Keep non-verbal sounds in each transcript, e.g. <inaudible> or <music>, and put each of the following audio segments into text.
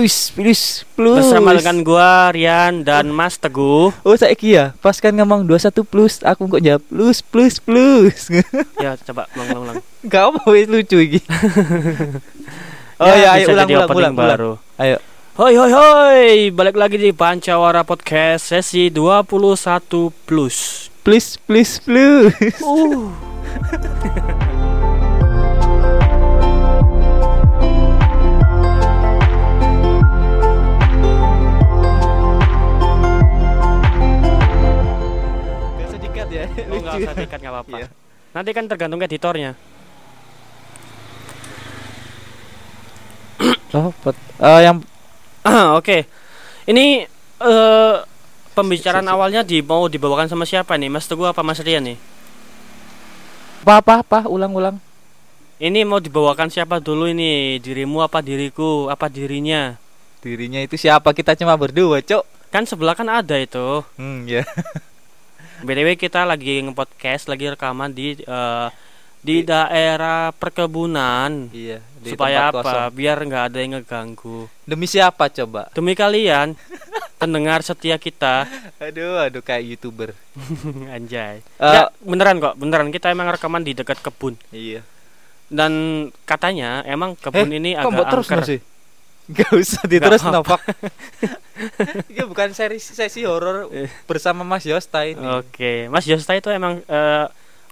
plus plus plus. Bersama dengan gua Rian dan Mas Teguh. Oh saiki ya, pas kan ngomong 21 plus, aku kok jawab plus plus plus. Ya coba ulang ulang. <laughs> Gak apa wis lucu iki. <laughs> oh ya, ayo bisa ulang ulang ulang, baru. Ayo. Hoi hoi hoi, balik lagi di Pancawara Podcast sesi 21 plus. Please please plus. Uh. <laughs> nggak usah dikat nggak apa-apa. Iya. Nanti kan tergantung editornya. Oh, pet- eh, yang <clears throat> Oke, ini eh pembicaraan awalnya di mau dibawakan sama siapa nih, Mas Teguh apa Mas Rian nih? apa apa apa ulang ulang. Ini mau dibawakan siapa dulu ini? Dirimu apa diriku? Apa dirinya? Dirinya itu siapa? Kita cuma berdua, Cok. Kan sebelah kan ada itu. Hmm, ya. <laughs> BTW kita lagi nge-podcast, lagi rekaman di eh, di daerah perkebunan. Iya, di Supaya apa? kosong. Biar nggak ada yang ngeganggu. Demi siapa coba? Demi kalian, <laughs> pendengar setia kita. Aduh, aduh kayak YouTuber. <laughs> Anjay. Eh, Nggak, beneran kok, beneran kita emang rekaman di dekat kebun. Iya. Dan katanya emang kebun ini kok agak mbok terus angker. sih? Gak usah diterus nopak. <laughs> Ini bukan seri sesi horor bersama Mas Yosta ini. Oke, Mas Yosta itu emang eh,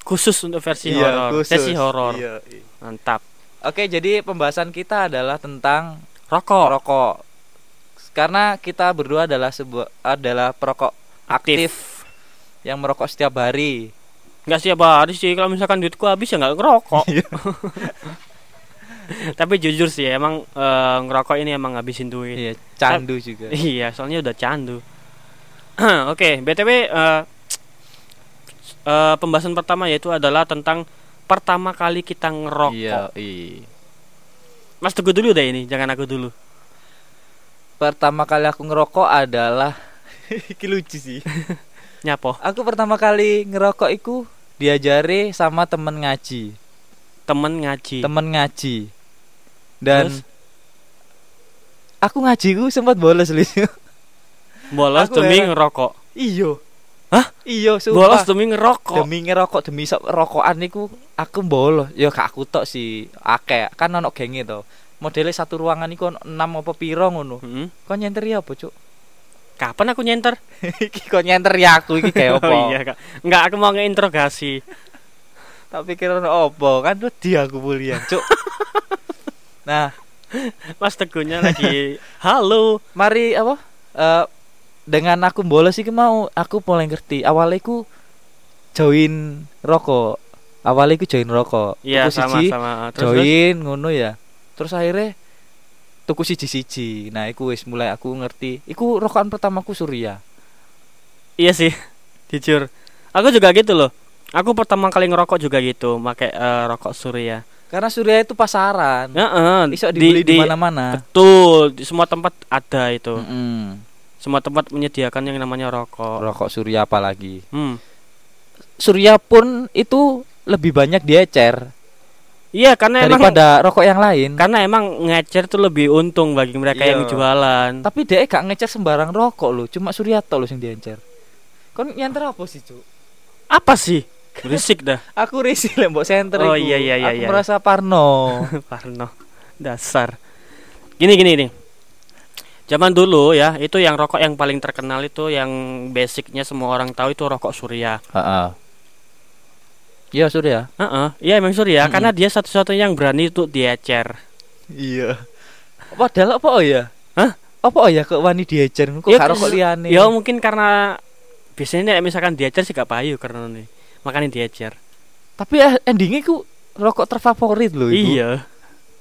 khusus untuk versi Iya, horor, sesi horor. Iya, iya. Mantap. Oke, jadi pembahasan kita adalah tentang Rokok. rokok. Karena kita berdua adalah sebuah adalah perokok aktif, yang merokok setiap hari. Nggak setiap hari sih kalau misalkan duitku habis ya nggak ngerokok. <laughs> Iya. Tapi jujur sih emang eh, ngerokok ini emang ngabisin duit. Iya, candu juga. <laughs> Iya, soalnya udah candu. <clears throat> Oke, BTW eh, eh, pembahasan pertama yaitu adalah tentang pertama kali kita ngerokok. Iya, iya. Mas Teguh dulu deh ini, jangan aku dulu. Pertama kali aku ngerokok adalah <laughs> lucu sih. <laughs> Nyapo. Aku pertama kali ngerokok iku diajari sama temen ngaji. Temen ngaji. Temen ngaji. Dan Terus? aku ngaji ku sempat bolos lu. <laughs> Bolos aku demi heran. ngerokok. Iyo. Hah? Bolos sumpah. demi ngerokok. demi ngerokok demi sok rokokan niku aku bolos. Ya gak aku tok sih. Akeh kan ono genge to. Modelnya satu ruangan iku ono 6 apa piro ngono. Hmm. Kok nyenter ya apa, Cuk? Kapan aku nyenter? <laughs> iki kok nyenter ya aku iki kayak <laughs> apa? Oh iya, Kak. Enggak, aku mau ngeinterogasi. Tak pikir ono apa? Kan wedi aku kuliah, Cuk. Nah, <laughs> Mas Teguhnya lagi <laughs> halo. mari apa Eh dengan aku bolos iki mau aku mulai ngerti awalnya ku join rokok awalnya ku join rokok Iya, sama siji, sama. Terus, terus? join ngono ya terus akhirnya tuku siji siji nah iku wis mulai aku ngerti iku rokokan pertamaku Surya Iya sih, <laughs> jujur. Aku juga gitu loh. Aku pertama kali ngerokok juga gitu, pakai eh, rokok Surya. Karena Surya itu pasaran Heeh, bisa dibeli di mana-mana Betul, di semua tempat ada itu. Mm-mm. Semua tempat menyediakan yang namanya rokok. rokok Surya apalagi Hmm. Surya pun itu lebih banyak diecer Iya, karena emang daripada rokok yang lain karena emang ngecer tuh lebih untung bagi mereka Iya. yang jualan. Tapi dia gak ngecer sembarang rokok loh, cuma Suryato loh yang diencer. Kon nyanter apa sih, Cuk? Apa sih? Berisik dah. Aku risih lah mbok center Oh, iku. iya, iya, iya, Aku iya. merasa parno. <laughs> Parno. Dasar. Gini gini nih. Zaman dulu ya, itu yang rokok yang paling terkenal itu yang basicnya semua orang tahu itu rokok Surya. Heeh. Iya, Surya. Heeh, iya emang Surya Mm-mm. karena dia satu-satunya yang berani untuk diecer. Iya. Padahal apa oh ya? Hah? Apa oh ya kok wani diecer kok Ya, gak rokok liyane. Ya mungkin karena biasanya misalkan diecer sih gak payu karena nih. Makanya diecer. Tapi eh, endingnya ku rokok terfavorit loh. Iya.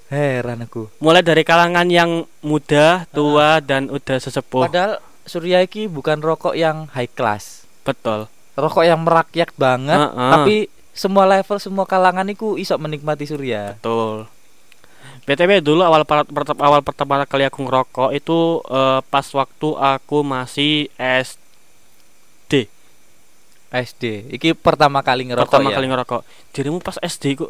Heran aku. Mulai dari kalangan yang muda, tua dan udah sesepuh. Padahal Surya iki bukan rokok yang high class. Betul. Rokok yang merakyat banget, Heeh. tapi semua level, semua kalangan iku iso menikmati Surya. Betul. BTW dulu awal awal pertama kali aku ngerokok itu eh, pas waktu aku masih SD. SD. Iki pertama kali ngerokok pertama ya. kali ngerokok. Dirimu pas SD ku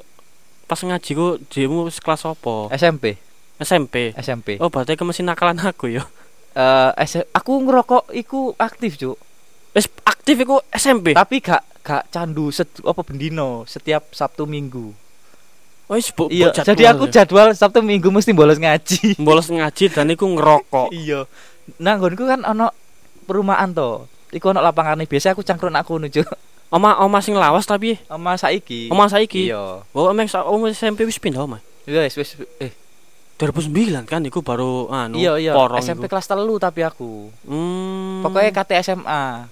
pas ngaji ku dirimu kelas apa? SMP. SMP. SMP. Oh, berarti ke mesin nakalan aku ya. Eh, S- aku ngerokok iku aktif, Cuk. Wis aktif iku SMP. Tapi gak gak candu set, apa bendino setiap Sabtu Minggu. Bu, Iya, bu jadi aku jadwal jadwal Sabtu Minggu mesti bolos ngaji. ya. bolos ngaji dan iku ngerokok. <laughs> iya. Nah, nggonku kan ono perumahan to. Iku ono lapangane biasa aku cangkruk aku nuju. <laughs> Oma oma sing lawas tapi Oma saiki. oma saiki. Iya. Oh, emang sa oma SMP wis pindah oma. Wis wis eh 2009 kan iku baru anu iya iya porong SMP iku. kelas telu tapi aku. Hmm. Pokoknya KT SMA.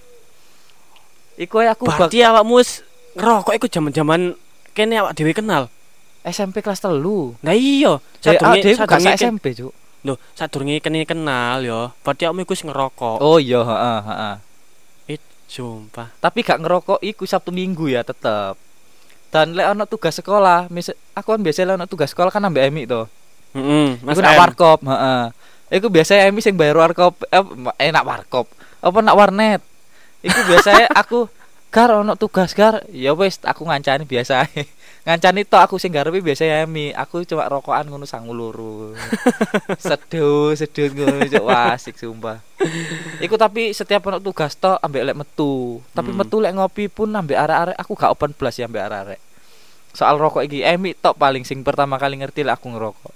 Iku aku bak berarti awakmu wis ngerokok iku jaman-jaman kene awak dhewe kenal. SMP kelas telu. Nah iya, Eh, ah, sadurunge sadurunge SMP, Cuk. Loh, sadurunge kene kenal ya. Berarti awakmu iku wis ngerokok. Oh iya, heeh, heeh. Sumpah. Tapi gak ngerokok iku Sabtu Minggu ya tetep. Dan lek ono tugas sekolah, mis aku kan biasa lek ono tugas sekolah kan ambek Emi to. Heeh, Iku nak warkop, heeh. Iku biasa Emi sing bayar warkop, eh, eh nak warkop. Apa nak warnet? Iku biasanya <laughs> aku gar ono tugas gar, ya wis aku ngancani biasa. Ngancani tok aku sing garepe biasa Emi, aku cuma rokokan ngono sangu loro. <laughs> Seduh, seduh ngono cuk Wah, asik sumpah. Iku tapi setiap ono tugas tok ambek lek metu. Tapi Hmm. metu lek ngopi pun ambek arek-arek aku gak open plus ya ambek arek-arek. Soal rokok iki Emi tok paling sing pertama kali ngerti lek aku ngerokok.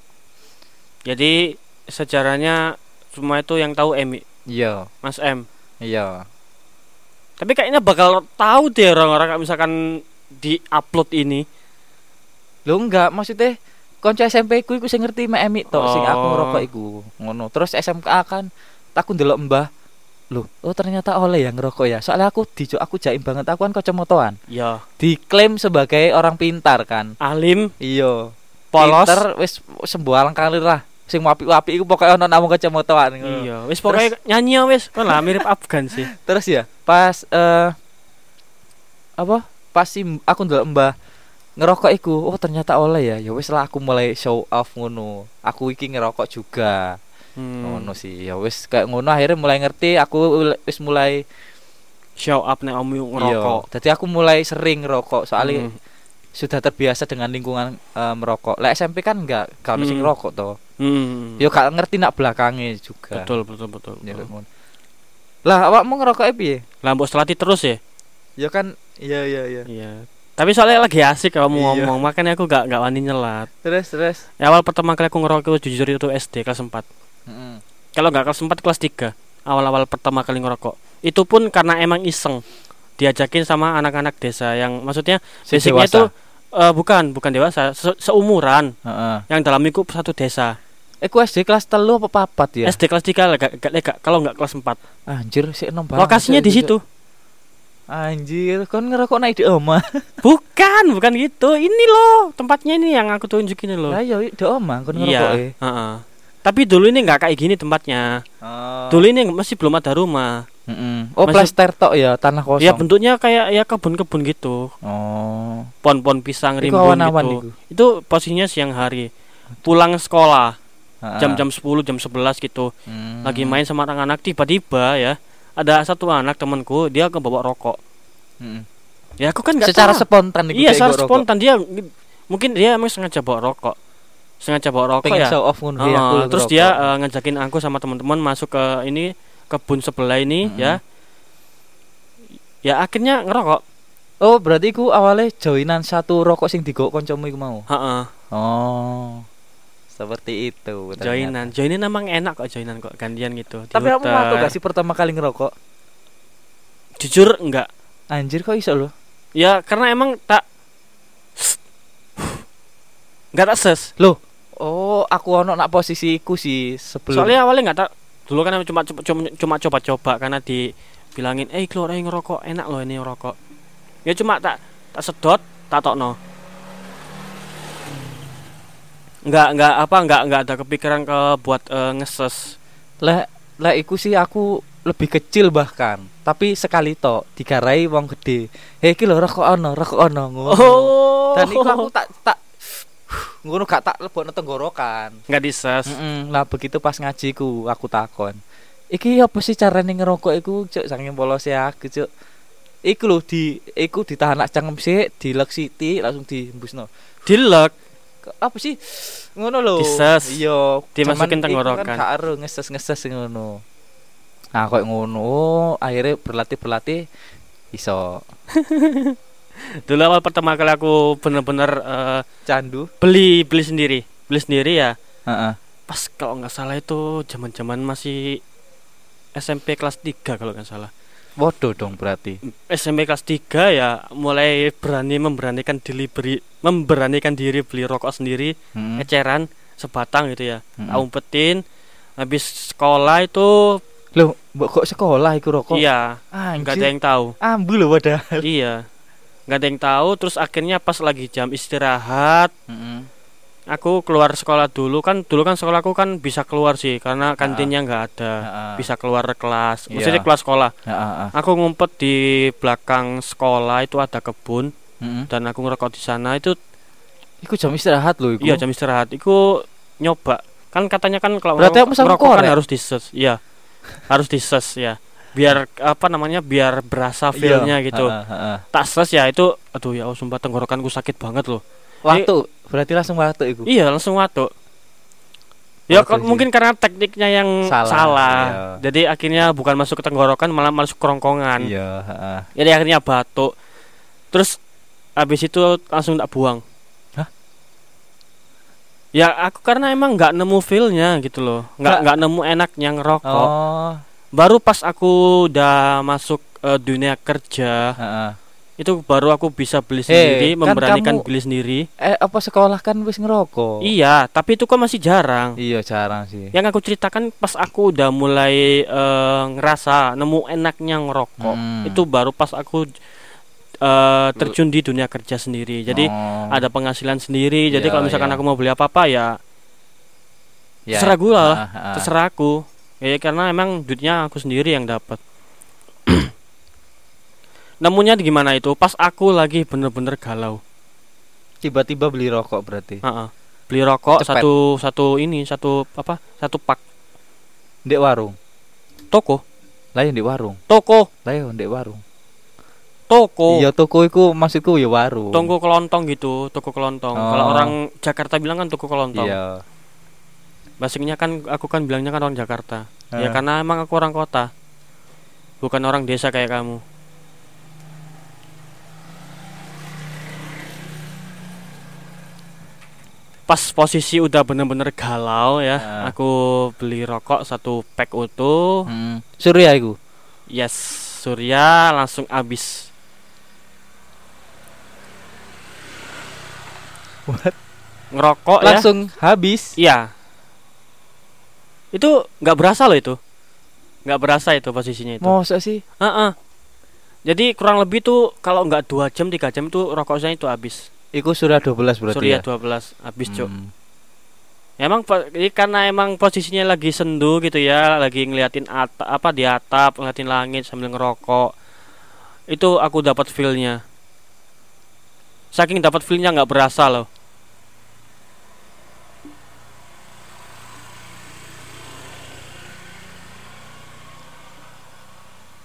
Jadi sejarahnya semua itu yang tahu Emi, Iya, Mas M. iya. Tapi kayaknya bakal tahu deh orang-orang kalau misalkan di upload ini. Lho enggak, maksudnya konco SMP ku iku sing ngerti mek Emi tok sing aku Oh. ngerokok iku. Ngono. Terus SMK kan aku ndelok Mbah. Loh, oh ternyata oleh yang ngerokok ya. Soalnya aku dijo aku jaim banget aku kan kacamataan. Ya, Diklaim sebagai orang pintar kan. alim, Iya. polos. Pinter wis sembualang kali lah. Sing wapi-wapi iku pokoknya ono namung kacamataan ngono. Iya, wis pokoknya nyanyi ya, wis. Kan lah mirip Afgan sih. <laughs> Terus ya, pas eh apa? Pas si aku ndelok Mbah ngerokok iku, oh ternyata oleh ya. Ya wis lah aku mulai show off ngono. Aku iki ngerokok juga. Hmm. Ngono sih. Ya wis kayak ngono akhirnya mulai ngerti aku wis mulai Show up nih om ngerokok. Iya. Jadi aku mulai sering ngerokok soalnya Hmm. sudah terbiasa dengan lingkungan eh, merokok. Lah SMP kan enggak gak ono sing Hmm. ngerokok toh. Hmm. Ya gak ngerti nak belakangnya juga. Betul, betul, betul. Ya, betul. ngono. Lah awakmu ngerokok piye? Lah mbok selati terus ya? Ya kan iya iya iya. Iya. Tapi soalnya lagi asik kalau mau Iya. ngomong, makanya aku gak gak wani nyelat. Terus terus. Ya, awal pertama kali aku ngerokok itu jujur itu SD kelas 4. Heeh. Kalau nggak kelas 4 kelas 3. Awal-awal pertama kali ngerokok. Itu pun karena emang iseng. Diajakin sama anak-anak desa yang maksudnya basicnya itu eh, bukan bukan dewasa, se- seumuran Heeh. yang dalam lingkup satu desa. Eh SD kelas telu apa papat ya? SD kelas 3 lah, gak, gak, gak, kalau nggak kelas 4. Anjir sih banget. Lokasinya di situ. Anjir, kon ngerokok naik di oma. <laughs> Bukan, bukan gitu. Ini loh, tempatnya ini yang aku tunjukin loh. Lah iya di oma kon ngerokok Iya, heeh. Tapi dulu ini nggak kayak gini tempatnya. Oh. Dulu ini masih belum ada rumah. Mm-mm. Oh, Masih- plester tok ya, tanah kosong. Ya bentuknya kayak ya kebun-kebun gitu. Oh. Pohon-pohon pisang rimbun gitu. iku. Itu posisinya siang hari. Pulang sekolah jam-jam 10, jam 11 gitu. Hmm. Lagi main sama anak-anak tiba-tiba ya ada satu anak temanku dia kebawa rokok. Mm-mm. Ya aku kan nggak Secara tahu. spontan iku Iya, secara rokok. spontan dia mungkin dia emang sengaja bawa rokok. Sengaja bawa rokok Pengen ya. show off ngono aku lho terus dia eh, ngajakin aku sama teman-teman masuk ke ini kebun sebelah ini Mm-mm. ya. Ya akhirnya ngerokok. Oh, berarti ku awalnya joinan satu rokok sing digok kancamu iku mau. Heeh. Oh. Seperti itu. ternyata. Joinan. Joinan emang enak kok joinan kok gantian gitu. Tapi kamu waktu gak sih pertama kali ngerokok? Jujur enggak. Anjir kok iso lo? Ya karena emang tak enggak tak ses. Oh, aku ono nak posisiku sih sebelum. Soalnya awalnya enggak tak dulu kan cuma cuma cuma- cuma coba-coba karena dibilangin, "Eh, keluar ayo ngerokok, enak loh ini ngerokok." Ya cuma tak tak sedot, tak tokno. Enggak enggak apa enggak enggak ada kepikiran ke buat eh, ngeses. lah lah iku sih aku lebih kecil bahkan tapi sekali tok digarai wong gede. Hei iki lho rokok ono rokok ono? Ngono. Oh. dan iku aku tak tak ngono gak tak lebokno tenggorokan. Enggak dises. Lah begitu pas ngajiku aku takon iki apa sih carane ngerokok iku cuk? Saking polose aku cuk. Iku lho di iku ditahan nak cangkem sik dilek siti langsung diembusno Dilek. apa sih? Ngono lho. Dises. iya Dimasukin iku tenggorokan. kan gak ero ngeses-ngeses ngono nah kok ngono akhirnya berlatih berlatih iso <laughs> Dulu awal pertama kali aku bener-bener eh, candu beli beli sendiri, beli sendiri ya. Heeh. Pas kalau nggak salah itu zaman-zaman masih SMP kelas 3 kalau nggak salah. Waduh dong berarti SMP kelas 3 ya mulai berani memberanikan diri beri, memberanikan diri beli rokok sendiri, Mm-mm. eceran sebatang gitu ya. Tak umpetin. Habis sekolah itu Loh, mbok kok sekolah iku rokok? iya, Anjir. nggak ada yang tahu. ambu loh padahal. <laughs> iya. nggak ada yang tahu terus akhirnya pas lagi jam istirahat Heeh. aku keluar sekolah dulu kan dulu kan sekolahku kan bisa keluar sih karena kantinnya nggak ada Heeh. bisa keluar kelas maksudnya kelas sekolah Heeh. aku ngumpet di belakang sekolah itu ada kebun Heeh. dan aku ngerokok di sana itu Iku jam istirahat loh iku. iya jam istirahat itu nyoba kan katanya kan kalau Berarti ngerokok, ngerokok kan harus dises iya harus dises ya biar apa namanya biar berasa Iya. feelnya gitu Heeh, heeh. tak ses ya itu aduh ya Allah, sumpah tenggorokanku sakit banget loh Waktu berarti langsung waktu iku. Iya langsung watuk. Ya kok mungkin karena tekniknya yang Salah, salah. iya. Jadi akhirnya bukan masuk ke tenggorokan malah masuk kerongkongan. Iya. Jadi akhirnya batuk. Terus habis itu langsung tak buang. Ya aku karena emang nggak nemu feelnya gitu loh. Nggak Nggak- nemu enaknya ngerokok. Oh, Baru pas aku udah masuk eh, dunia kerja heeh. itu baru aku bisa Eh, beli sendiri, kan memberanikan kamu- beli sendiri. Eh, apa sekolah kan wis ngerokok? Iya, tapi itu kan masih jarang. Iya, jarang sih. yang aku ceritakan pas aku udah mulai eh, ngerasa nemu enaknya ngerokok Hmm. itu baru pas aku eh, terjun di dunia kerja sendiri jadi Oh. ada penghasilan sendiri jadi Iya, kalau misalkan iya. aku mau beli apa apa ya Ya. terserah gua lah, Heeh, heeh. terserah aku ya karena emang duitnya aku sendiri yang dapat <clears throat> nemunya di gimana itu pas aku lagi bener-bener galau Tiba-tiba beli rokok berarti. Heeh. beli rokok Cepet. satu satu ini satu apa satu pak Ndek warung. toko ya ndek warung. toko ya ndek warung. Toko Iya, toko iku maksudku ya warung. toko kelontong gitu toko kelontong Oh. kalau orang Jakarta bilang kan toko kelontong Iya. basicnya kan aku kan bilangnya kan orang Jakarta ya Eh. karena emang aku orang kota bukan orang desa kayak kamu pas posisi udah bener-bener galau ya Eh. aku beli rokok satu pack utuh Hmm. Surya iku. yes Surya langsung habis What? ngerokok ya Langsung habis. Iya. Itu nggak berasa loh itu. Nggak berasa itu posisinya itu. Masa sih? Heeh. Jadi kurang lebih tuh kalau nggak dua jam tiga jam itu rokoknya itu habis. Iku Surya 12 berarti Surya ya. 12 habis cuk. Hmm. Emang ini karena emang posisinya lagi sendu gitu ya, lagi ngeliatin atap apa di atap, ngeliatin langit sambil ngerokok. Itu aku dapat feel-nya. Saking dapat feel-nya nggak berasa loh.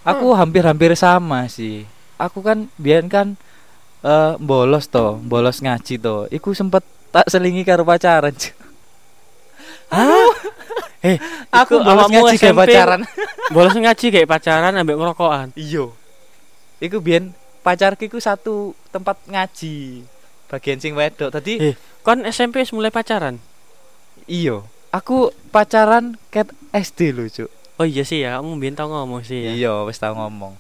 Aku hampir-hampir sama sih. Aku kan biar kan eh bolos to, bolos ngaji to. Iku sempet tak selingi karo pacaran. Hah? Eh, Aku bolos ngaji kayak pacaran. <laughs> Bolos ngaji kayak pacaran ambek ngerokokan. Iya. Iku biyen pacarku iku satu tempat ngaji. Bagian sing wedok. Tadi Eh, kan SMP mulai pacaran. iya. Aku pacaran ket SD lho, Cuk. Oh iya sih ya, kamu biyen tau ngomong sih ya. Iya, wis tau ngomong.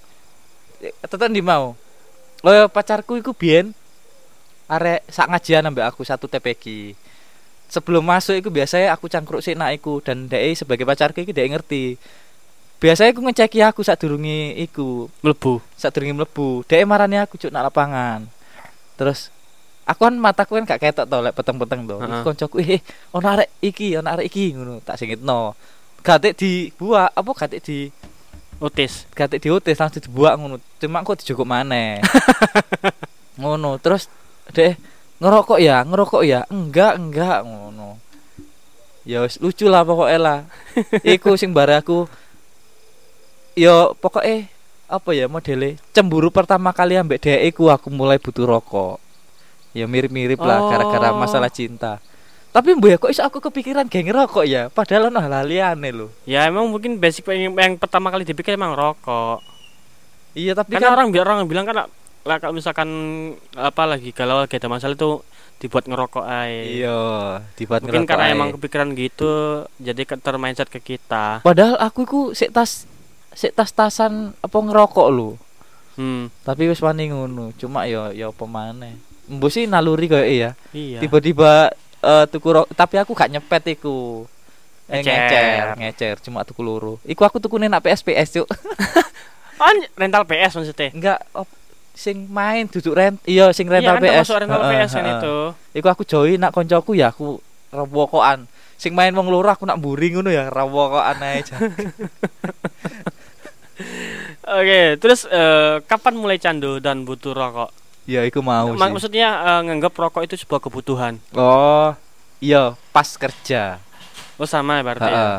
Eh, Tetan di mau. Oh, pacarku iku biyen arek sak ngajian ambek aku satu TPG. Sebelum masuk iku biasanya aku cangkruk sik nak iku dan dhek sebagai pacarku iku dhek ngerti. Biasanya aku ngeceki aku sak durunge iku, Mlebu. sak durunge mlebu. Dhek marani aku cuk nak lapangan. Terus aku kan mataku kan gak ketok to lek peteng-peteng to. Iku Heeh. koncoku eh ono arek iki, ono arek iki ngono, tak singitno. Gatek dibuak apa gatek di Otis. gatek diotes langsung dibuak ngono. Cuma kok dijogok maneh. <laughs> ngono. Terus deh ngerokok ya, ngerokok ya. Enggak, enggak ngono. Ya lucu lah pokoknya lah. <laughs> Iku sing bare aku yo pokoknya apa ya modele cemburu pertama kali ambek dhek aku mulai butuh rokok. Ya mirip-mirip lah Oh. gara-gara masalah cinta. Tapi mbok ya kok iso aku kepikiran geng ngerokok ya? Padahal ono hal liane lho. Ya emang mungkin basic yang, yang pertama kali dipikir emang rokok. Iya tapi Karena kan orang biar orang bilang kan lah, kalau misalkan apa lagi galau lagi ada masalah itu dibuat ngerokok aja. iya dibuat Mungkin ngerokok karena emang kepikiran gitu jadi termindset ke kita. Padahal aku iku sik tas sik tas-tasan apa ngerokok lho. Hmm. Tapi wis wani ngono. Cuma ya ya apa maneh. Mbok sih naluri kayak ya. Iya. Tiba-tiba eh tuku ro- tapi aku gak nyepet iku. Eh, Ngecer. ngecer, ngecer, cuma tuku loro. Iku aku tukune nak PSPS, Cuk. <laughs> Oh, rental PS maksudnya. Enggak op- sing main duduk rent. Iya, sing rental iya, kan PS. termasuk rental Heeh, PS kan heeh. itu. Iku aku join nak koncoku ya aku rawokokan. Sing main wong loro aku nak mburi ngono ya rawokokan ae. <laughs> Oke, terus eh, kapan mulai candu dan butuh rokok? Ya iku mau Mak- sih. maksudnya eh, nganggap rokok itu sebuah kebutuhan. Oh, iya, pas kerja. Oh sama ya berarti. ya? Heeh.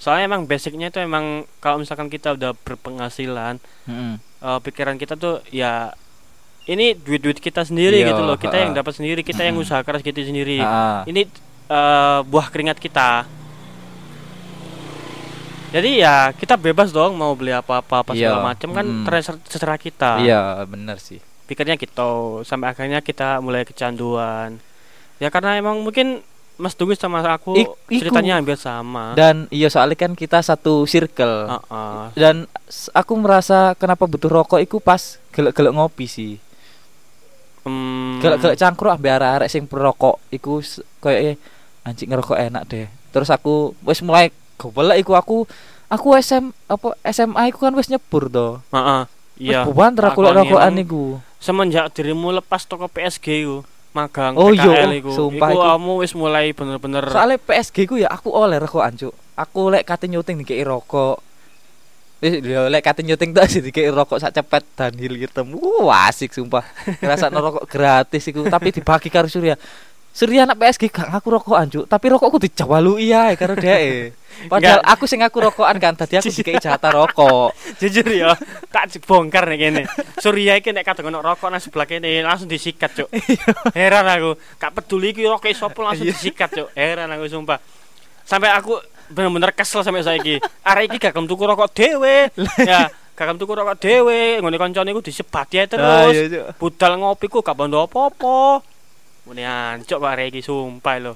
Soalnya emang basicnya itu emang kalau misalkan kita udah berpenghasilan, Heeh. eh, pikiran kita tuh ya ini duit-duit kita sendiri Iya, gitu loh. Kita yang ha-ha. dapat sendiri, kita yang usaha keras kita sendiri. Heeh. Ini eh, buah keringat kita. Jadi ya kita bebas dong mau beli apa-apa apa Iya, segala macam kan mm. terser- terserah kita. Iya, bener sih. Pikirnya gitu sampai akhirnya kita mulai kecanduan. Ya karena emang mungkin Mas Tugus sama aku Ik- iku. ceritanya hampir sama. Dan iya soalnya kan kita satu circle. Heeh. Dan s- aku merasa kenapa butuh rokok iku pas gelek-gelek ngopi sih. Hmm, Gelek-gelek cangkruk ambe arek-arek sing perokok iku koyo anjing ngerokok enak deh. Terus aku wis mulai gobelek iku aku aku SM apa SMA iku kan wis nyebur to. Heeh. Iya. Wis buanter aku lek Lakoni rokokan iku. Semenjak dirimu lepas toko PSG ku, magang Oh, PKL iya, iku. sumpah iku kamu wis mulai bener-bener Soalnya PSG ku ya aku oleh rokokan cuk. Aku lek kate nyuting dikei rokok. Wis yo lek kate nyuting tuh asih dikei rokok sak cepet dan hil hitam. Wah asik sumpah. <laughs> Ngerasa rokok gratis iku tapi dibagi karo Surya. Surya anak PSG gak ngaku rokokan cuk, tapi rokokku dijawalui ya karo dhek. <laughs> Padahal aku sing ngaku rokokan kan tadi aku dikei jatah rokok. <laughs> jujur ya tak bongkar nih kene. Surya iki nek kadang ono rokok nang sebelah kene langsung disikat cuk. <laughs> Heran aku. Gak peduli iki rokok sapa langsung Iya. disikat cuk. Heran aku sumpah. Sampai aku bener-bener kesel sampai saiki. Arek iki gak gelem tuku rokok dhewe. Ya gak gelem tuku rokok dhewe. Ngene kancane iku disebati ae Ah, terus. iya, budal ngopi ku gak bondo apa-apa Mune ancuk Pak Reki sumpah lho.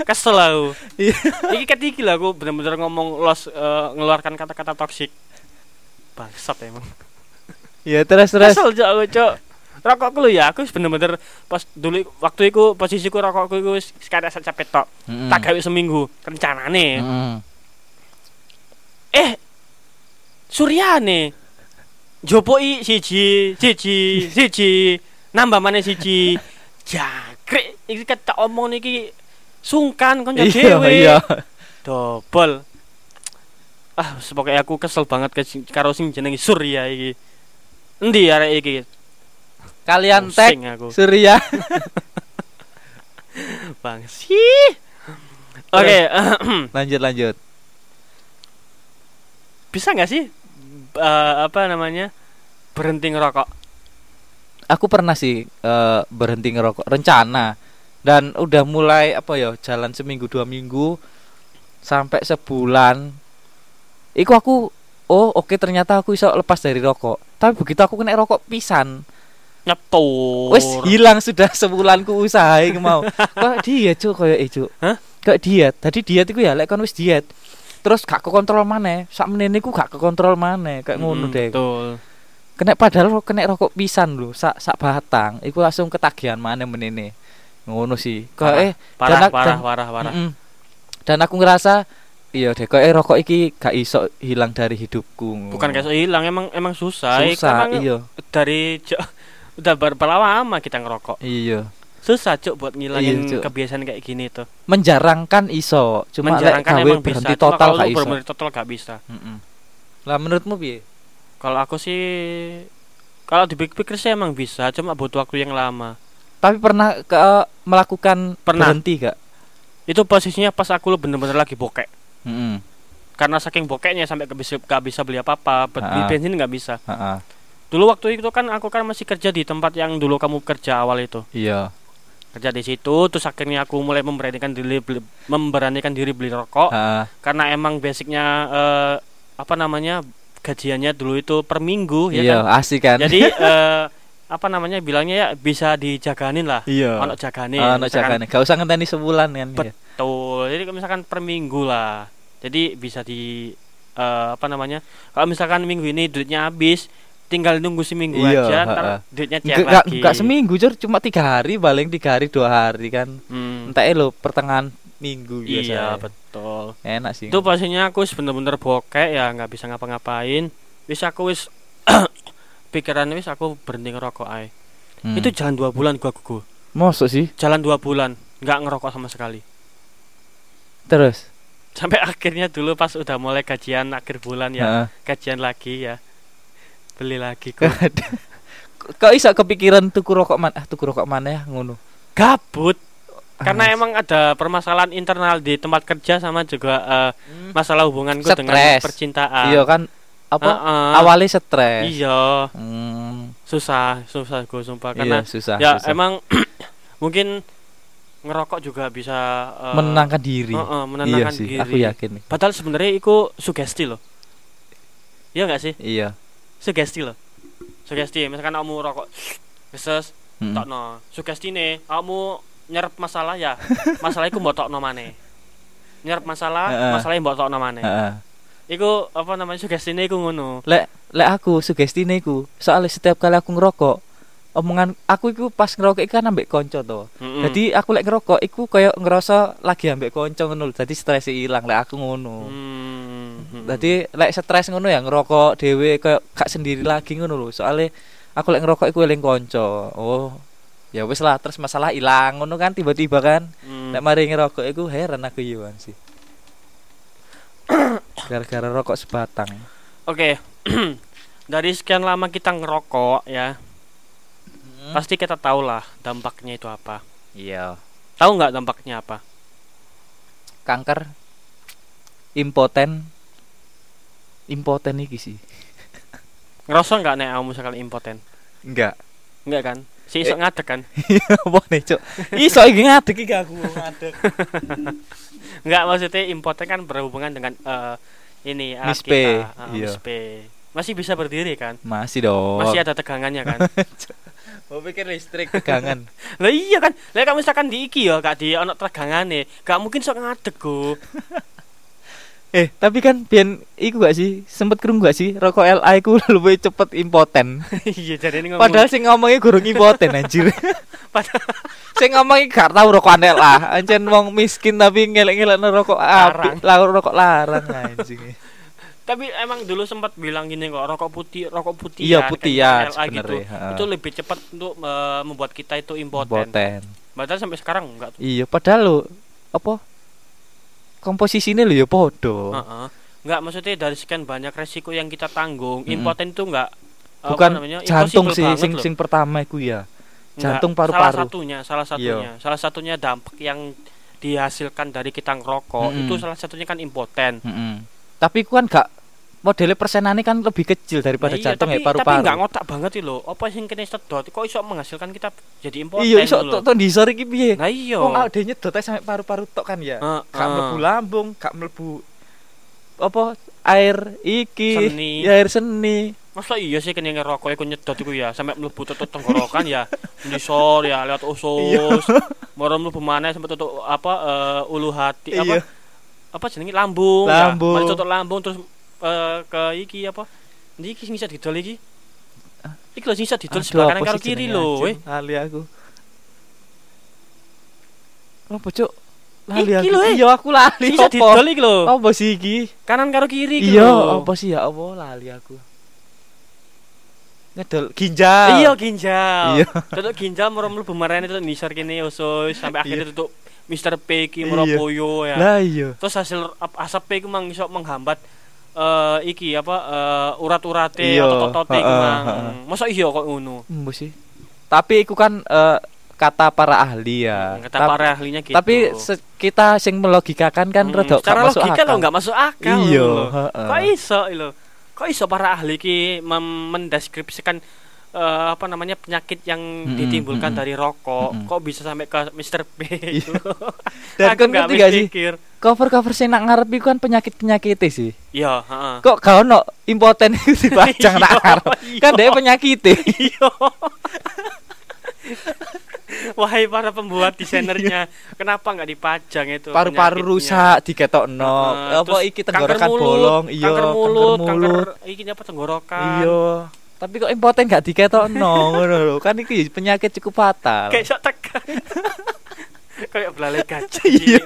Kesel aku. Iya. Iki ketiki lah aku bener-bener ngomong los eh, ngeluarkan kata-kata toksik. Bangsat emang. Ya terus terus. Kesel cok aku cok. Rokokku lho ya, aku bener-bener pas dulu waktu iku posisiku rokokku wis sekadar sak capek tok. Mm-mm. Tak gawe seminggu rencanane. Mm-mm. Eh Suryane Jopoi siji, siji, siji, nambah mana siji. Jangkrik iki tak omong niki sungkan konco Iya dhewe. iya. Dobel. Ah, pokoke aku kesel banget ke karo sing jenenge Surya iki. Endi arek iki? Kalian tag. Surya. <laughs> Bang sih. Oke, <clears throat> lanjut lanjut. bisa nggak sih eh, apa namanya berhenti ngerokok? Aku pernah sih eh, berhenti ngerokok rencana. Dan udah mulai apa ya jalan seminggu dua minggu sampai sebulan. Iku aku oh oke ternyata aku bisa lepas dari rokok. Tapi begitu aku kena rokok pisan. Nyetur. wes hilang sudah <laughs> sebulan ku usaha mau. Kok diet cuk? Koyo eh cuk? Hah? kok diet? Tadi diet iku ya lek kon wis diet. Terus gak kekontrol maneh. Sak menene ku gak kekontrol maneh kayak ngono deh. Betul. Kena padahal kena rokok pisan lho sak sak batang iku langsung ketagihan mana menene ngono sih kok eh Parah, dan- parah, dan- parah, parah. mm-mm. dan aku ngerasa iya deh kok eh rokok iki gak iso hilang dari hidupku Bukan kayak hilang, emang emang susah. susah Karena iya dari jo- udah berapa lama kita ngerokok. iya Susah cuk buat ngilangin Iya, Cuk. kebiasaan kayak gini tuh. menjarangkan iso cuma Menjarangkan emang bisa. berhenti Cuma total kalau gak iso total gak bisa. Mm-mm. lah menurutmu piye Kalau aku sih kalau dipikir-pikir sih emang bisa, cuma butuh waktu yang lama. tapi pernah ke melakukan Pernah. berhenti gak Itu posisinya pas aku lu bener-bener lagi bokek. Mm-mm. Karena saking bokeknya sampai gak bisa, gak bisa beli apa-apa, Be- beli bensin gak bisa. Ha-ha. Dulu waktu itu kan aku kan masih kerja di tempat yang dulu kamu kerja awal itu. iya kerja di situ terus akhirnya aku mulai memberanikan diri beli, memberanikan diri beli rokok karena emang basicnya eh, apa namanya gajiannya dulu itu per minggu ya iya kan asik kan jadi <laughs> eh, apa namanya bilangnya ya bisa dijaganin lah iya ono jagane Oh, no misalkan- jagane. Gak usah ngenteni sebulan kan. ya. betul jadi kalau misalkan per minggu lah jadi bisa di eh, apa namanya kalau misalkan minggu ini duitnya habis tinggal nunggu seminggu Iya, aja ntar ha-ha. duitnya cair enggak lagi enggak seminggu, Jur, cuma tiga hari, paling tiga hari dua hari kan. Hmm, Entah lo pertengahan minggu biasa. iya betul Enak sih. itu pastinya aku wis bener-bener bokek ya nggak bisa ngapa-ngapain wis aku wis <coughs> pikiran wis aku berhenti ngerokok ae Hmm. itu jalan dua bulan gua gugu Mosok sih. jalan dua bulan nggak ngerokok sama sekali Terus. sampai <laughs> akhirnya dulu pas udah mulai gajian akhir bulan ya Heeh. gajian lagi ya beli lagi kok Kok iso kepikiran tuku rokok mana? Ah, tuku rokok mana ya ngono. gabut karena Ah, emang ada permasalahan internal di tempat kerja sama juga eh, Hmm. masalah hubunganku dengan Stres. percintaan Iya kan apa? Heeh. Awalnya stres. iya Hmm, susah susah gue sumpah iya, karena susah. ya susah. emang <clears throat> mungkin ngerokok juga bisa eh, menenangkan diri. heeh, menenangkan iya sih, diri aku yakin. padahal sebenarnya itu sugesti loh iya nggak sih Iya. Sugesti loh sugesti misalkan kamu rokok keses Mm. tokno sugesti nih kamu nyerap masalah ya masalah iku mbok tokno maneh nyerap masalah Heeh. masalahnya mbok tokno maneh Heeh. iku apa namanya sugesti iku ngono lek lek aku sugestine iku soalnya setiap kali aku ngerokok omongan aku iku pas ngerokok iku kan ambek konco to Mm-mm. jadi aku lek ngerokok iku kayak ngerasa lagi ambek konco ngono lho. jadi stres hilang lek aku ngono Hmm. jadi lek stres ngono ya ngerokok dhewe kayak gak sendiri lagi ngono lho soalnya aku lek ngerokok iku eling konco oh ya wis lah terus masalah hilang ngono kan tiba-tiba kan Hmm. lek mari ngerokok iku heran aku yuan sih <coughs> gara-gara rokok sebatang Oke. <clears throat> Dari sekian lama kita ngerokok ya, pasti kita tahu lah dampaknya itu apa. iya Tahu nggak dampaknya apa? kanker impoten impoten iki sih Ngerasa nggak nek kamu misalkan impoten? enggak Enggak kan? Si iso Eh. ngadeg kan? <laughs> apa nih cok <laughs> iso iki ngadeg iki aku ngadeg <laughs> Enggak maksudnya impoten kan berhubungan dengan eh, ini alat Mispe, kita, Ah, iya. mispe. Masih bisa berdiri kan? masih dong Masih ada tegangannya kan? Mau pikir listrik tegangan <laughs> lah iya kan. Lah kalau misalkan di iki ya gak di ono tegangane, gak mungkin sok ngadeg go. <laughs> eh tapi kan biar iku gak sih sempet kerung gak sih rokok LA iku <laughs> lebih cepet impoten Iya jadi ngomong. padahal sing ngomongnya gurung impoten anjir Padahal- sing ngomongnya gak tau rokok LA ancen wong miskin tapi ngelek-ngelek rokok Larang. api larang rokok larang anjing Tapi emang dulu sempat bilang gini kok rokok putih, rokok putih Iya, putih ya, LA gitu. ha. Itu lebih cepat untuk eh, membuat kita itu impoten. impoten Padahal sampai sekarang enggak tuh. Iya, padahal lo apa komposisinya lo ya podo. Heeh. Enggak maksudnya dari sekian banyak resiko yang kita tanggung, Mm-mm. impoten itu enggak apa Bukan namanya, jantung sih sing sing pertama iku ya. Jantung Salah paru-paru. Iya. satunya, salah satunya. Salah satunya dampak yang dihasilkan dari kita ngerokok Mm-mm. itu salah satunya kan impoten. Mm-mm. Tapi kan gak modelnya persenannya kan lebih kecil daripada Nah, iya, jantung tapi, ya paru-paru. Tapi enggak ngotak banget sih loh. Apa sing kene sedot kok iso menghasilkan kita jadi impoten Iya, iso tok tok disor iki piye? Nah iya. Wong awake nyedot ae sampai paru-paru tok kan ya. Gak mlebu lambung, gak mlebu apa air iki Seni. ya air seni Masa iya sih kene ngerokok iku nyedot iku ya sampai mlebu tutut tenggorokan ya. <laughs> Nisor ya lewat usus. <laughs> Moro mlebu mana sampai tutup apa eh, ulu hati Iya. apa apa jenenge lambung. Lambung. Ya. Tutup lambung terus eh, ke iki apa? Ndi iki sing bisa didol iki? Iki lho sing bisa didol sebelah kanan karo kiri lho, weh. Lali aku. Apa cuk? Lali Iki lho. Iya aku lali. Bisa didol iki lho. Apa sih iki? Kanan karo kiri iki Iya, apa sih ya apa lali aku. Ngedol ginjal. Iya ginjal. Iya. Tutup ginjal moro mlebu marane tutup nisor kene usus sampai akhirnya Iya. tutup Mr. P moro Iya. poyo ya. Lah iya. terus hasil ap- asap iku mang iso menghambat eh iki apa eh, urat-urate Iya, otot-otote iku heeh, mang. heeh. Masa iya kok ngono? Embo sih. Tapi iku kan eh, kata para ahli ya. Kata Tap- para ahlinya gitu. Tapi kita sing melogikakan kan Hmm, rada gak secara masuk logika akal. lo nggak masuk akal. Iya, heeh. Kok iso lho? Kok iso para ahli ki mem- mendeskripsikan eh, apa namanya penyakit yang Mm-mm, ditimbulkan mm-mm. dari rokok Mm-mm. kok bisa sampai ke Mr. B Iya. gitu. Dan Aku kan nggak ngerti gak sih? Cover-cover sing nak ngarep iku kan penyakit-penyakit sih. Iya, heeh. Kok gak ono impoten <laughs> itu dipajang nak Iya, ngarep. iya. Kan dia penyakit Iya. Wahai para pembuat desainernya, kenapa nggak dipajang itu? Paru-paru rusak diketokno. Heeh, apa iki kanker tenggorokan mulut, bolong, iya, kanker mulut, kanker, mulut. iki apa tenggorokan. Iya. Tapi kok impoten gak diketokno <laughs> ngono lho. Kan iki penyakit cukup fatal. Kayak sok tekan. <laughs> Kayak belalai gajah. Iya.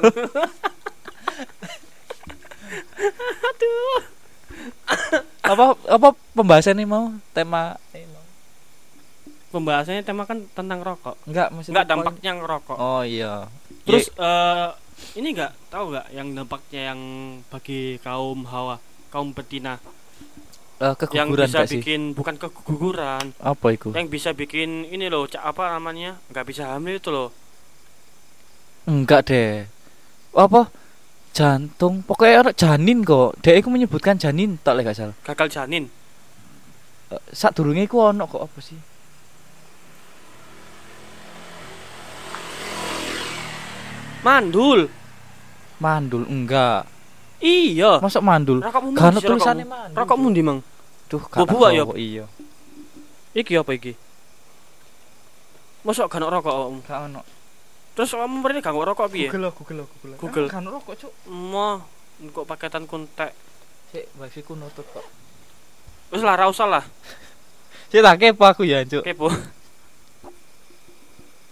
<laughs> Aduh. apa apa pembahasan ini mau tema? Pembahasannya tema kan tentang rokok. Enggak, maksudnya Enggak poin- dampaknya ngerokok. Oh iya. Terus Ya, eh ini enggak tahu enggak yang dampaknya yang bagi kaum hawa, kaum betina eh, yang bisa gak sih? bikin bukan keguguran, Apa itu? yang bisa bikin ini loh, ca- apa namanya? Enggak bisa hamil itu loh. Enggak deh. Apa? Jantung. Pokoknya orang janin kok. Dia itu menyebutkan janin, tak gak salah. Gagal janin. Eh, Sak durunge iku ono kok apa sih? Mandul. Mandul enggak. Iya. Masuk mandul. Kan mundi tulisannya mandul. Rokokmu ndi, Mang? Duh, Bubuk ya? Iya. Iki apa iki? Masuk ono rokok awakmu? Terus kamu mrene gak rokok piye? Google, Google, Google. Google. Kan ono kok, Cuk. Mo, kok paketan kuntek. Sik, wifi ku nutut kok. Wis lah, ra usah lah. <laughs> Sik tak kepo aku ya, Cuk. Kepo.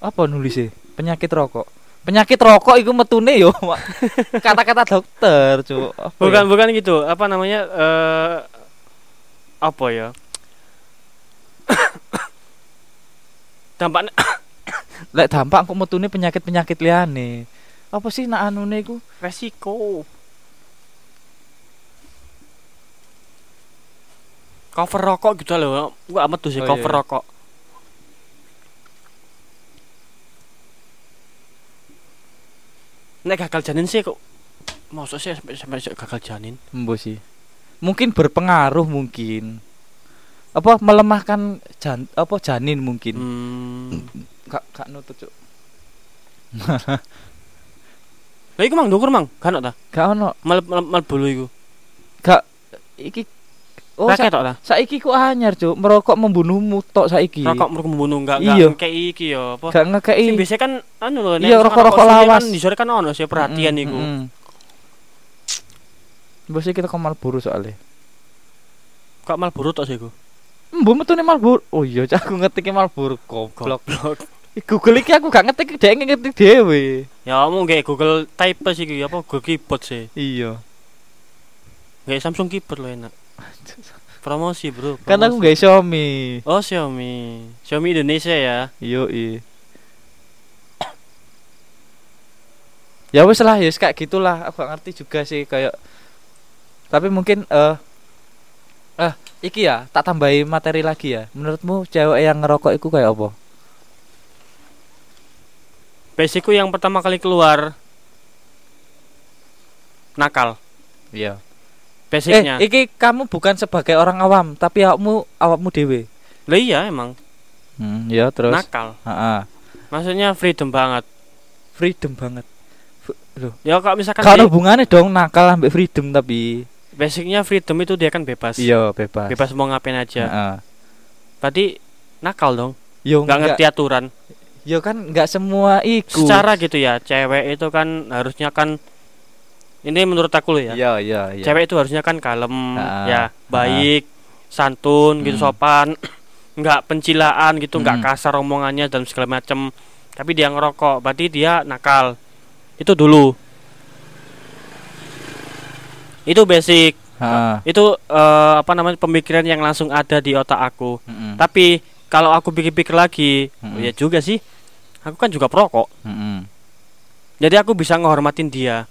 Apa nulisnya? Penyakit rokok. Penyakit rokok itu metune yo. Mak. <laughs> Kata-kata dokter, Cuk. Apa Bukan ya? bukan gitu. Apa namanya? eh apa ya? <coughs> Dampaknya <coughs> Lek dampak kok metune penyakit-penyakit liane. Apa sih nak anune iku? resiko. Cover rokok gitu loh. Gua amat tuh sih Oh, cover iya. rokok. Nek gagal janin sih kok Maksud sih sampai sampai gagal janin. Embo sih. Mungkin berpengaruh mungkin. Apa melemahkan jan apa janin mungkin. Hmm. Kak kak nutut, Cuk. <laughs> Lah iku mang ndukur mang, kan ta? Gak ono. Mal mal, mal bulu iku. Gak iki Oh, sa tok ta? saiki ku anyar, Cuk. Merokok membunuhmu tok saiki. Rokok mereka membunuh enggak Iya. enggak kayak iki ya apa? Gak ngekei. Sing biasa kan anu lho nek Iya, rokok-rokok suwe lawas. Kan di sore kan ono sih perhatian Mm, iku. mm. Bos kita ke Malboro soalnya. Kok mal buru tok sih iku. Mbok metune Malboro. Oh iya, Cak, aku ngetik Malboro goblok. Goblok. Google iki aku gak ngetik, dhek ngetik dhewe. Ya kamu kayak Google Type sih iki apa Google Keyboard sih. Iya. Kayak Samsung Keyboard lo enak. <laughs> Promosi, Bro. Kan aku promosi. gak Xiaomi. Oh, Xiaomi. Xiaomi Indonesia ya. Yo i. Ya wis lah, ya wis kayak gitulah. Aku gak ngerti juga sih kayak tapi mungkin eh eh iki ya, tak tambahi materi lagi ya. Menurutmu cewek yang ngerokok itu kayak apa? Basicku yang pertama kali keluar nakal. Iya. Basicnya. Eh, iki kamu bukan sebagai orang awam, tapi awakmu awakmu dewe. Lah iya emang Hmm, ya terus. nakal. Heeh. Maksudnya freedom banget. Freedom banget. F- Loh, Ya kalau misalkan kalau hubungannya dong nakal ambek freedom tapi basicnya freedom itu dia kan bebas. iya bebas. Bebas mau ngapain aja. Heeh. Berarti nakal dong. Yo Nggak ngerti aturan. Yo kan nggak semua iku. Secara gitu ya, cewek itu kan harusnya kan ini menurut aku loh ya. Iya, iya, iya. Cewek itu harusnya kan kalem, Ah, ya, baik, santun gitu Hmm. sopan, <clears throat> nggak pencilaan gitu, nggak Hmm. kasar omongannya dan segala macem. Tapi dia ngerokok, berarti dia nakal. Itu dulu. Itu basic. Heeh. Itu eh, apa namanya pemikiran yang langsung ada di otak aku. Heeh. Tapi kalau aku pikir-pikir lagi, Mm-mm. ya juga sih. Aku kan juga perokok. Heeh. Jadi aku bisa ngehormatin dia.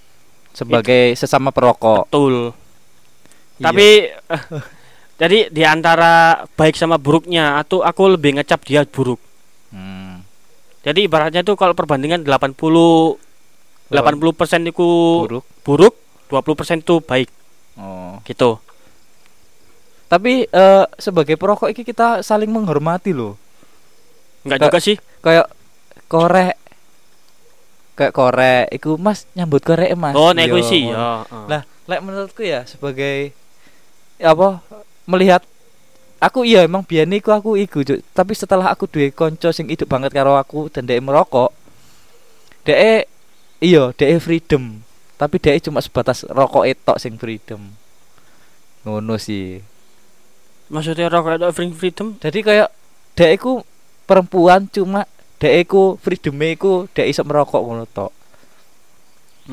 Sebagai sesama perokok. Betul. Iya. Tapi <laughs> jadi di antara baik sama buruknya atau aku lebih ngecap dia buruk. Hmm. Jadi ibaratnya tuh kalau perbandingan 80 80% itu buruk. buruk, 20% itu baik Oh. gitu. Tapi eh, sebagai perokok iki kita saling menghormati loh. Enggak Ka- juga sih. Kayak korek kayak korek iku Mas nyambut korek Mas. Oh, nek Iya, kuwi sih ya. Lah, lek menurutku ya sebagai ya apa melihat aku iya emang biyen iku aku iku tapi setelah aku duwe konco sing hidup banget karo aku dan dia merokok dia iya dia freedom tapi dia cuma sebatas rokok etok sing freedom ngono sih Maksudnya rokok itu free freedom? jadi kayak dia iku perempuan cuma dia iku freedom iku dia iso merokok ngono tok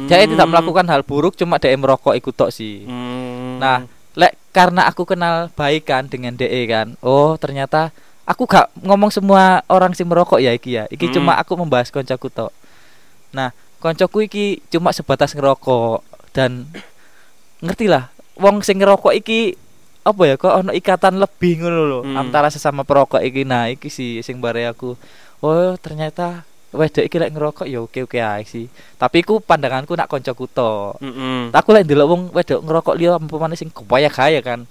dia tidak Hmm. melakukan hal buruk cuma dia merokok iku tok sih Hmm. Nah, lek karena aku kenal baik kan dengan DE kan. Oh, ternyata aku gak ngomong semua orang sing merokok ya iki ya. Iki Mm. cuma aku membahas koncoku tok. Nah, koncoku iki cuma sebatas ngerokok dan ngerti lah wong sing ngerokok iki apa ya kok ono ikatan lebih ngono lho Mm. antara sesama perokok iki. Nah, iki sih sing bare aku. Oh, ternyata wedok iki lek ngerokok ya oke-oke ae sih. Tapi ku pandanganku nak koncoku tok Mm-mm. aku lek ndelok wong wedok ngerokok liya umpamane sing kepaya kaya kan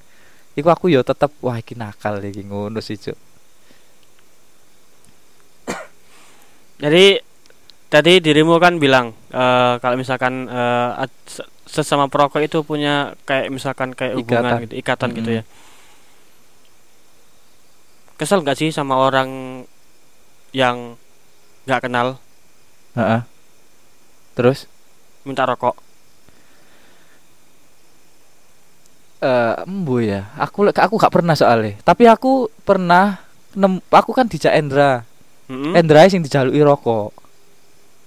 iku aku yo tetep wah iki nakal iki ngono sih cuk Jadi tadi dirimu kan bilang eh, kalau misalkan eh, se- sesama perokok itu punya kayak misalkan kayak hubungan Ikatan. gitu, ikatan gitu Mm-mm. ya. Kesel gak sih sama orang yang nggak kenal heeh terus minta rokok? eh embu ya aku aku gak pernah soalnya tapi aku pernah nem, aku kan dijak Endra Mm-mm. Endra sing dijaluki rokok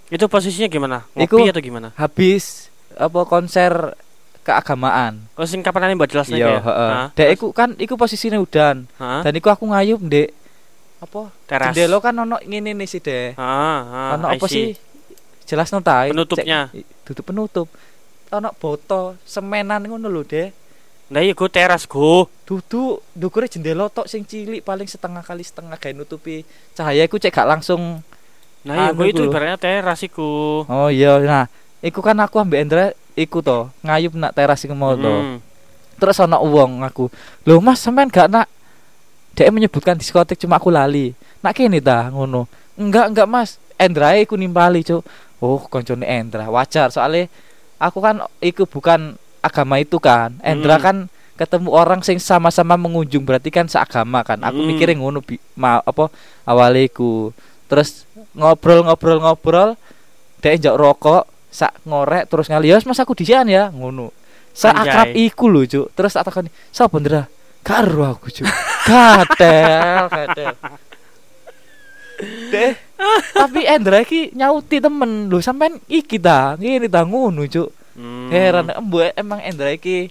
Itu posisinya gimana? Ngopi Iku- atau gimana? habis apa konser keagamaan Oh sing kapan mbak jelasnya iya ya? heeh dek iku kan iku posisinya udan Hah? dan iku aku ngayup ndek apa Teras. jendela kan ono ngene nih sih Ah, ah, ono I apa see. sih jelas ta Penutupnya. Cek, tutup penutup ono botol semenan ngono lho deh Nah iya gue teras gue. duduk dukure jendela tok sing cilik paling setengah kali setengah gawe nutupi cahaya iku cek gak langsung Nah iya Anu gue itu iku lho. ibaratnya teras iku. oh iya nah iku kan aku ambek Endra iku to ngayup nak teras iku mau to. Hmm. terus ono uang aku lho mas sampean gak nak? Dia menyebutkan diskotik cuma aku lali. Nak kene ta? Ngono. Enggak enggak mas. Endra iku nimpali cuk. Oh koncone Endra wajar. Soalnya aku kan iku bukan agama itu kan. Endra Hmm. kan ketemu orang sing sama-sama mengunjung berarti kan seagama kan. Aku Hmm. mikirin ngono bi- ma apa awale iku. Terus ngobrol-ngobrol-ngobrol dia njak rokok sak ngorek terus ngali "Yos, mas aku disian ya ngono. Seakrab Anjay. iku lho cuk. Terus tak takoni sapa Ndra? Karo aku cuk. Gatel gatel. Deh tapi Endra iki nyauti temen. Lho sampean iki ta ngene ta ngono cuk. Hmm. heran embu emang Endra iki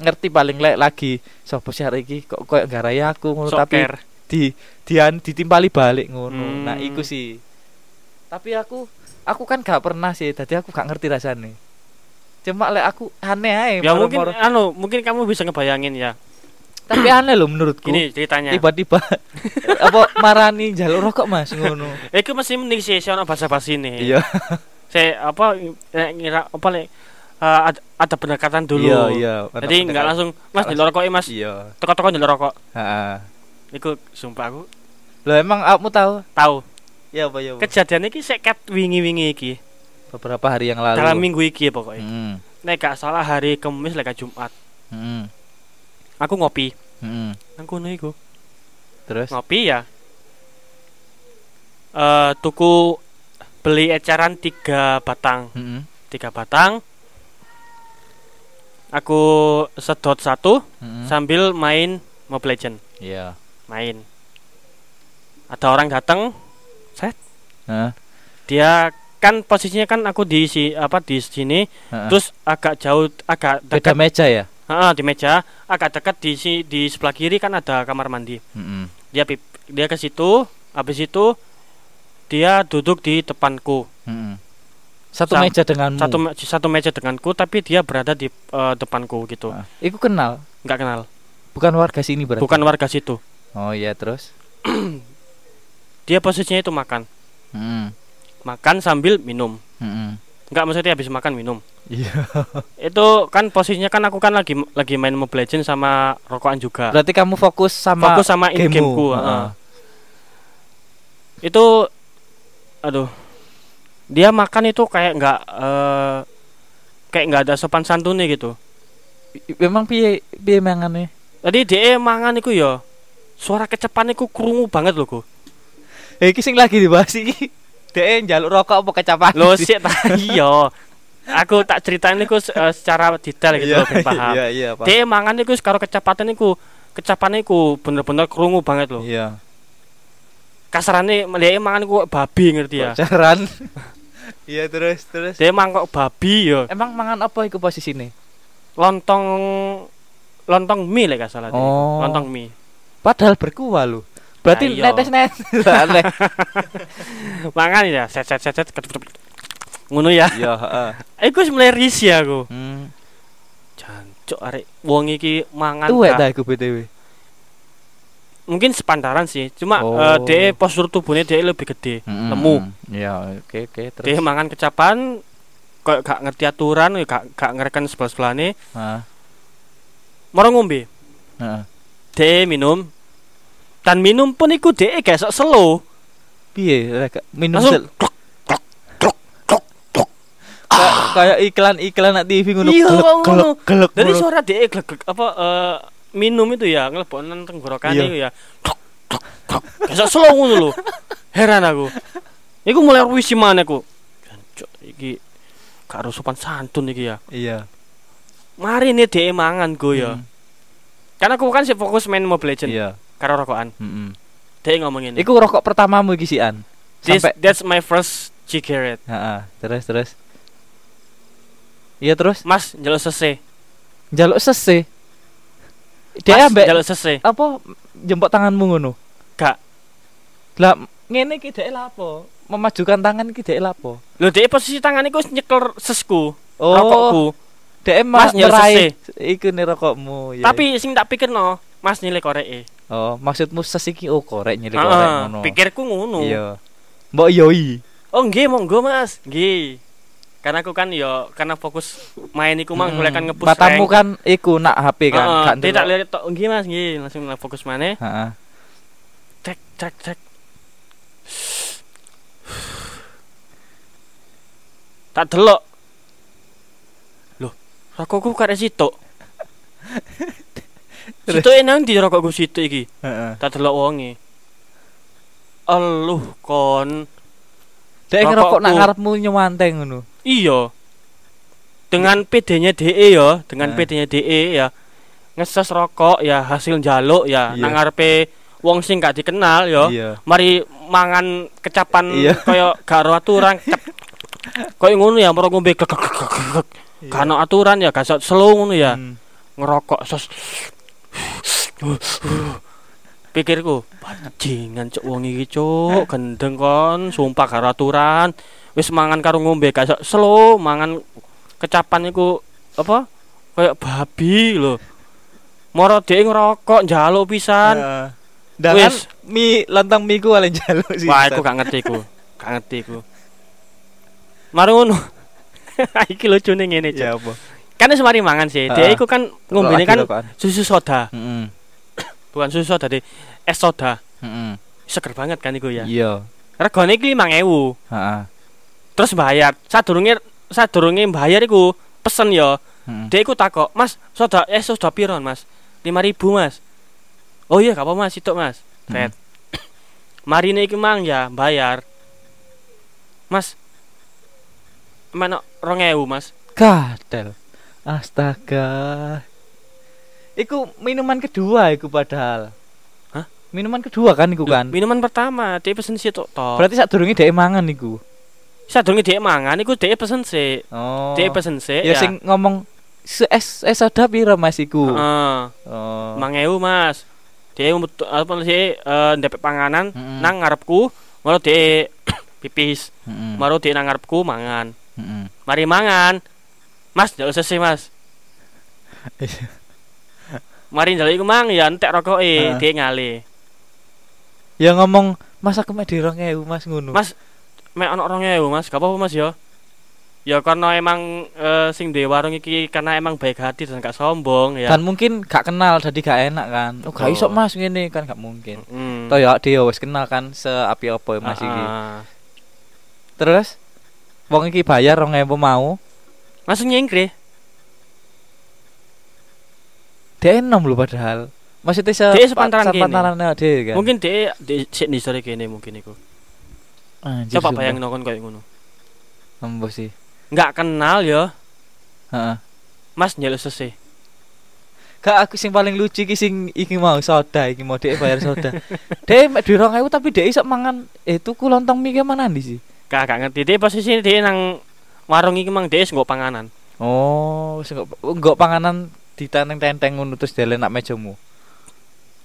ngerti paling lek lagi sapa sih hari iki? Kok koyo garai aku? Ngono tapi di dian ditimpali balik ngono. Hmm. nah iku sih. Tapi aku aku kan gak pernah sih tadi aku gak ngerti rasanya cuma lek aku aneh aja Ya mungkin moro-moro. anu, mungkin kamu bisa ngebayangin ya. tapi aneh loh menurutku Gini ceritanya. tiba-tiba <laughs> apa marani jalur rokok mas ngono Eh, itu masih mending sih sih ono bahasa-basi nih. iya Saya apa ngira apa lek eh, ada, ada pendekatan dulu. iya iya Jadi nggak langsung Mas di rokok Mas. iya Toko-toko di rokok. heeh Iku sumpah aku lo emang kamu tahu tahu. Ya apa ya apa? Kejadian iki sek ket wingi-wingi iki. beberapa hari yang lalu Dalam minggu iki pokoknya. Heeh. Nek gak salah hari Kamis lek Jumat. Heeh. Aku ngopi. Heeh. Nang kono iku. terus Ngopi ya. Eh tuku beli eceran tiga batang. Heeh. Tiga batang. Aku sedot satu Heeh. sambil main Mobile Legend. iya Main. Ada orang datang, Heeh. dia kan posisinya kan aku di si apa di sini Heeh. terus agak jauh agak beda dekat. meja ya? Ah, di meja agak dekat di si di sebelah kiri kan ada kamar mandi. Heeh. dia pip, dia ke situ habis itu dia duduk di depanku. Heeh. satu Sam- meja denganmu? satu satu meja denganku tapi dia berada di eh, depanku gitu. Ah, Iku kenal? Nggak kenal. Bukan warga sini berarti? Bukan warga situ. Oh iya terus <clears throat> dia posisinya itu makan Heeh. makan sambil minum Heeh. Enggak maksudnya habis makan minum. Iya. <laughs> Itu kan posisinya kan aku kan lagi lagi main Mobile Legends sama rokokan juga. Berarti kamu fokus sama Fokus sama in gameku, Heeh. heeh. Itu aduh. Dia makan itu kayak nggak eh kayak nggak ada sopan santunnya gitu. Memang piye piye mangane? Tadi dia mangan iku ya suara kecepan iku krungu banget loh ku. Eh iki sing lagi dibahas iki. Dek njaluk rokok apa kecapan? Lo sih ta <laughs> iya. Aku tak ceritain iku eh, secara detail gitu loh ben paham. Iya, iya, Pak. Dia mangan iku karo kecepatan iku kecapan bener-bener krungu banget loh. Iya. Kasarane dia mangan babi ngerti ya. Pacaran. <laughs> Iya terus terus. Dia mangkok babi ya. Emang mangan apa iku posisine? Lontong lontong mie lek gak salah. Oh. Lontong mie. Padahal berkuah lu. Berarti iya. netes netes. <laughs> Aneh. Mangan ya set set set set ngono ya. Iya, heeh. Iku wis mulai risih aku. Hmm. Jancuk arek wong iki mangan Tuwek ta iku BTW. mungkin sepantaran sih cuma Oh. eh, dia postur tubuhnya dia lebih gede Mm-mm. lemu Iya, oke oke terus. dia mangan kecapan kok gak ngerti aturan ya gak gak ngereken sebelah sebelahnya Heeh. mau ngombe Heeh. dia minum dan minum pun iku dia gak sok slow Piye minum sel- Kayak- kayak iklan-iklan nak TV ngono. Iya, gelek, ngono. gelek, gelek, dari suara dia glegek apa eh, minum itu ya ngelebonan tenggorokan Iya. itu ya sok slow ngono lho heran aku iku mulai ruwisi mana aku Jancuk, iki gak harus sopan santun iki ya Iya. mari nih dia mangan go ya Hmm. karena aku kan sih fokus main Mobile Legends Iya. Karo rokokan Heeh. dia ngomong ini Iku rokok pertamamu iki sian. This, Sampai that's my first cigarette Heeh, terus terus. Iya terus mas jaluk sese jaluk sese. Dia ambek jaluk sese apa jempok tanganmu ngono. gak Lah ngene iki dhek lapo? Memajukan tangan iki dhek lapo? lo dia posisi tangan iku nyekel sesku Oh, rokokku dhek Mas, nyerai iku nih rokokmu. ya. tapi sing tak pikir no mas nilai korek oh, maksudmu ses iki oh korek nyelek korek ngono. pikirku ngono Iya. Mbok yoi. oh nggih monggo mas nggih karena aku kan yo karena fokus main iku mang mulai kan ngepush Matamu rank. kan iku nak HP kan, dia tak ndelok. lihat tok nggih mas nggih langsung fokus mana Heeh. cek cek cek tak delok loh rokokku karek sitok <laughs> Sitok nang di rokokku sitok iki Heeh. tak delok wonge eluh kon Dek ngerokok nak ngarepmu nyewanteng ngono. iya dengan PD-nya DE ya dengan. PD-nya DE ya ngeses rokok ya hasil jaluk ya Iya. nang ngarepe wong sing gak dikenal ya Iya. mari mangan kecapan Iya. kaya gak ro aturan <laughs> kaya ngono ya moro ngombe ono aturan ya gak slow ngono ya Hmm. ngerokok sos pikirku bajingan cuk wong iki cuk gendeng kon sumpah gak ro aturan wis mangan karo ngombe gak slow mangan kecapan iku apa kayak babi lho moro dhek ngerokok njaluk pisan Heeh. Dengan Wis. mie lontong mie ku paling jaluk sih. Wah, aku gak ngerti ku. Gak ngerti ku. Mari ngono. <laughs> Iki lucune ngene, Cuk. Ya apa? Kan wis mari mangan sih. Dia iku kan ngombene kan susu soda, <coughs> bukan susu soda deh. Es soda. Heeh. Seger banget kan iku ya. Iya. Regane iki 5000. Heeh. Terus bayar. Sadurunge sadurunge bayar iku pesen ya. Heeh. Dia iku takok, "Mas, soda es soda piron, Mas?" 5000, Mas. Oh iya, gak apa Mas, itu Mas. Hmm. Tet. <coughs> Mari iki mang ya bayar. Mas. Mana 2000, Mas? Kadal. Astaga. Iku minuman kedua iku padahal. Hah? Minuman kedua kan iku Loh, kan. Minuman pertama, dia pesen situ toh. Berarti sadurunge dhek mangan iku. Sadurunge dia mangan iku dia pesen sih. Oh. Dia pesen sih ya, ya. sing ngomong "Se- es es soda piro Mas iku? Heeh. Oh. 5000, Mas. Dia apa sih eh ndepek panganan Mm-mm. nang ngarepku, malah dia <coughs> pipis. Heeh. Maru dia nang ngarepku mangan. Heeh. Mari mangan. Mas, njaluk sesi, Mas. Mari njaluk iku mang ya entek rokoke, Heeh. dia ngale. Ya ngomong Mas aku mek di 2000 Mas ngono. Mas, mek ono 2000, Mas. Gak apa-apa, Mas ya. Ya karena emang eh, sing duwe warung iki karena emang baik hati dan gak sombong ya. Dan mungkin gak kenal jadi gak enak kan. Oh, gak iso Betul. Mas ngene kan gak mungkin. Hmm. Toh ya dia wis kenal kan seapi apa Mas iki. Ah, ah. Terus wong iki bayar 2000 mau. Langsung nyengkre. Dia enom lho padahal. Maksudnya se Dia sepantaran kene. kan. Mungkin dia di sik di sore kene mungkin iku. Anjir, Coba bayangin kon koyo ngono. Embo sih. Nggak kenal ya, Heeh. Mas nyeluk sese. Gak aku sing paling lucu iki sing iki mau soda iki mau dia bayar soda. <laughs> dia mek duwe 2000 tapi dia iso mangan eh tuku lontong mie ke mana ndi sih? Gak gak ngerti dia posisi dia nang warung iki mang wis nggo panganan. Oh, sing enggak panganan ditenteng-tenteng ngono terus delen nak mejamu.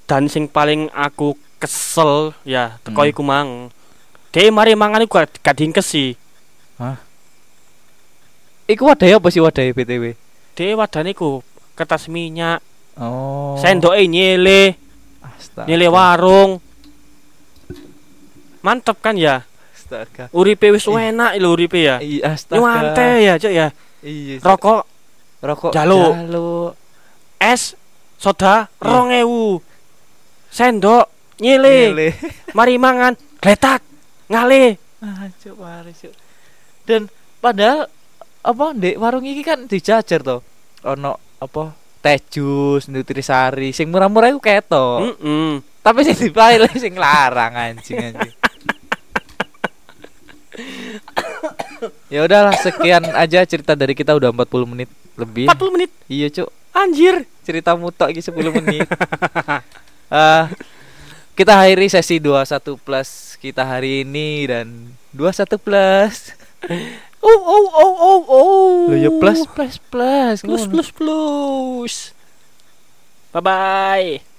Dan sing paling aku kesel ya teko Hmm. iku mang. Dia mari mangan iku gak gak diingkesi. Iku wadah apa sih wadah BTW? Dia wadane iku kertas minyak, Oh. sendoke nyele, Astaga. nyele warung. Mantep kan ya? Astaga. Uripe wis enak lho uripe ya. Iya, astaga. Nyuante ya, Cuk ya. Iya. Rokok rokok Jaluk. jaluk. es soda Iya. rong ewu sendok nyile Nyele. <laughs> mari mangan gletak ngale Ah, cuk, parah, cuk. Dan padahal apa ndek warung iki kan dijajar to. Ono apa teh jus, nutrisari, sing murah-murah iku ketok. Mm-mm. Tapi sing dipail sing larang anjing anjing. Ya udahlah sekian aja cerita dari kita udah 40 menit lebih. 40 menit Iya, Cuk. anjir Cerita mutok iki 10 menit. <laughs> Eh kita akhiri sesi 21 plus kita hari ini dan 21 plus. <laughs> oh oh oh oh oh Loh ya plus plus plus. plus plus plus bye bye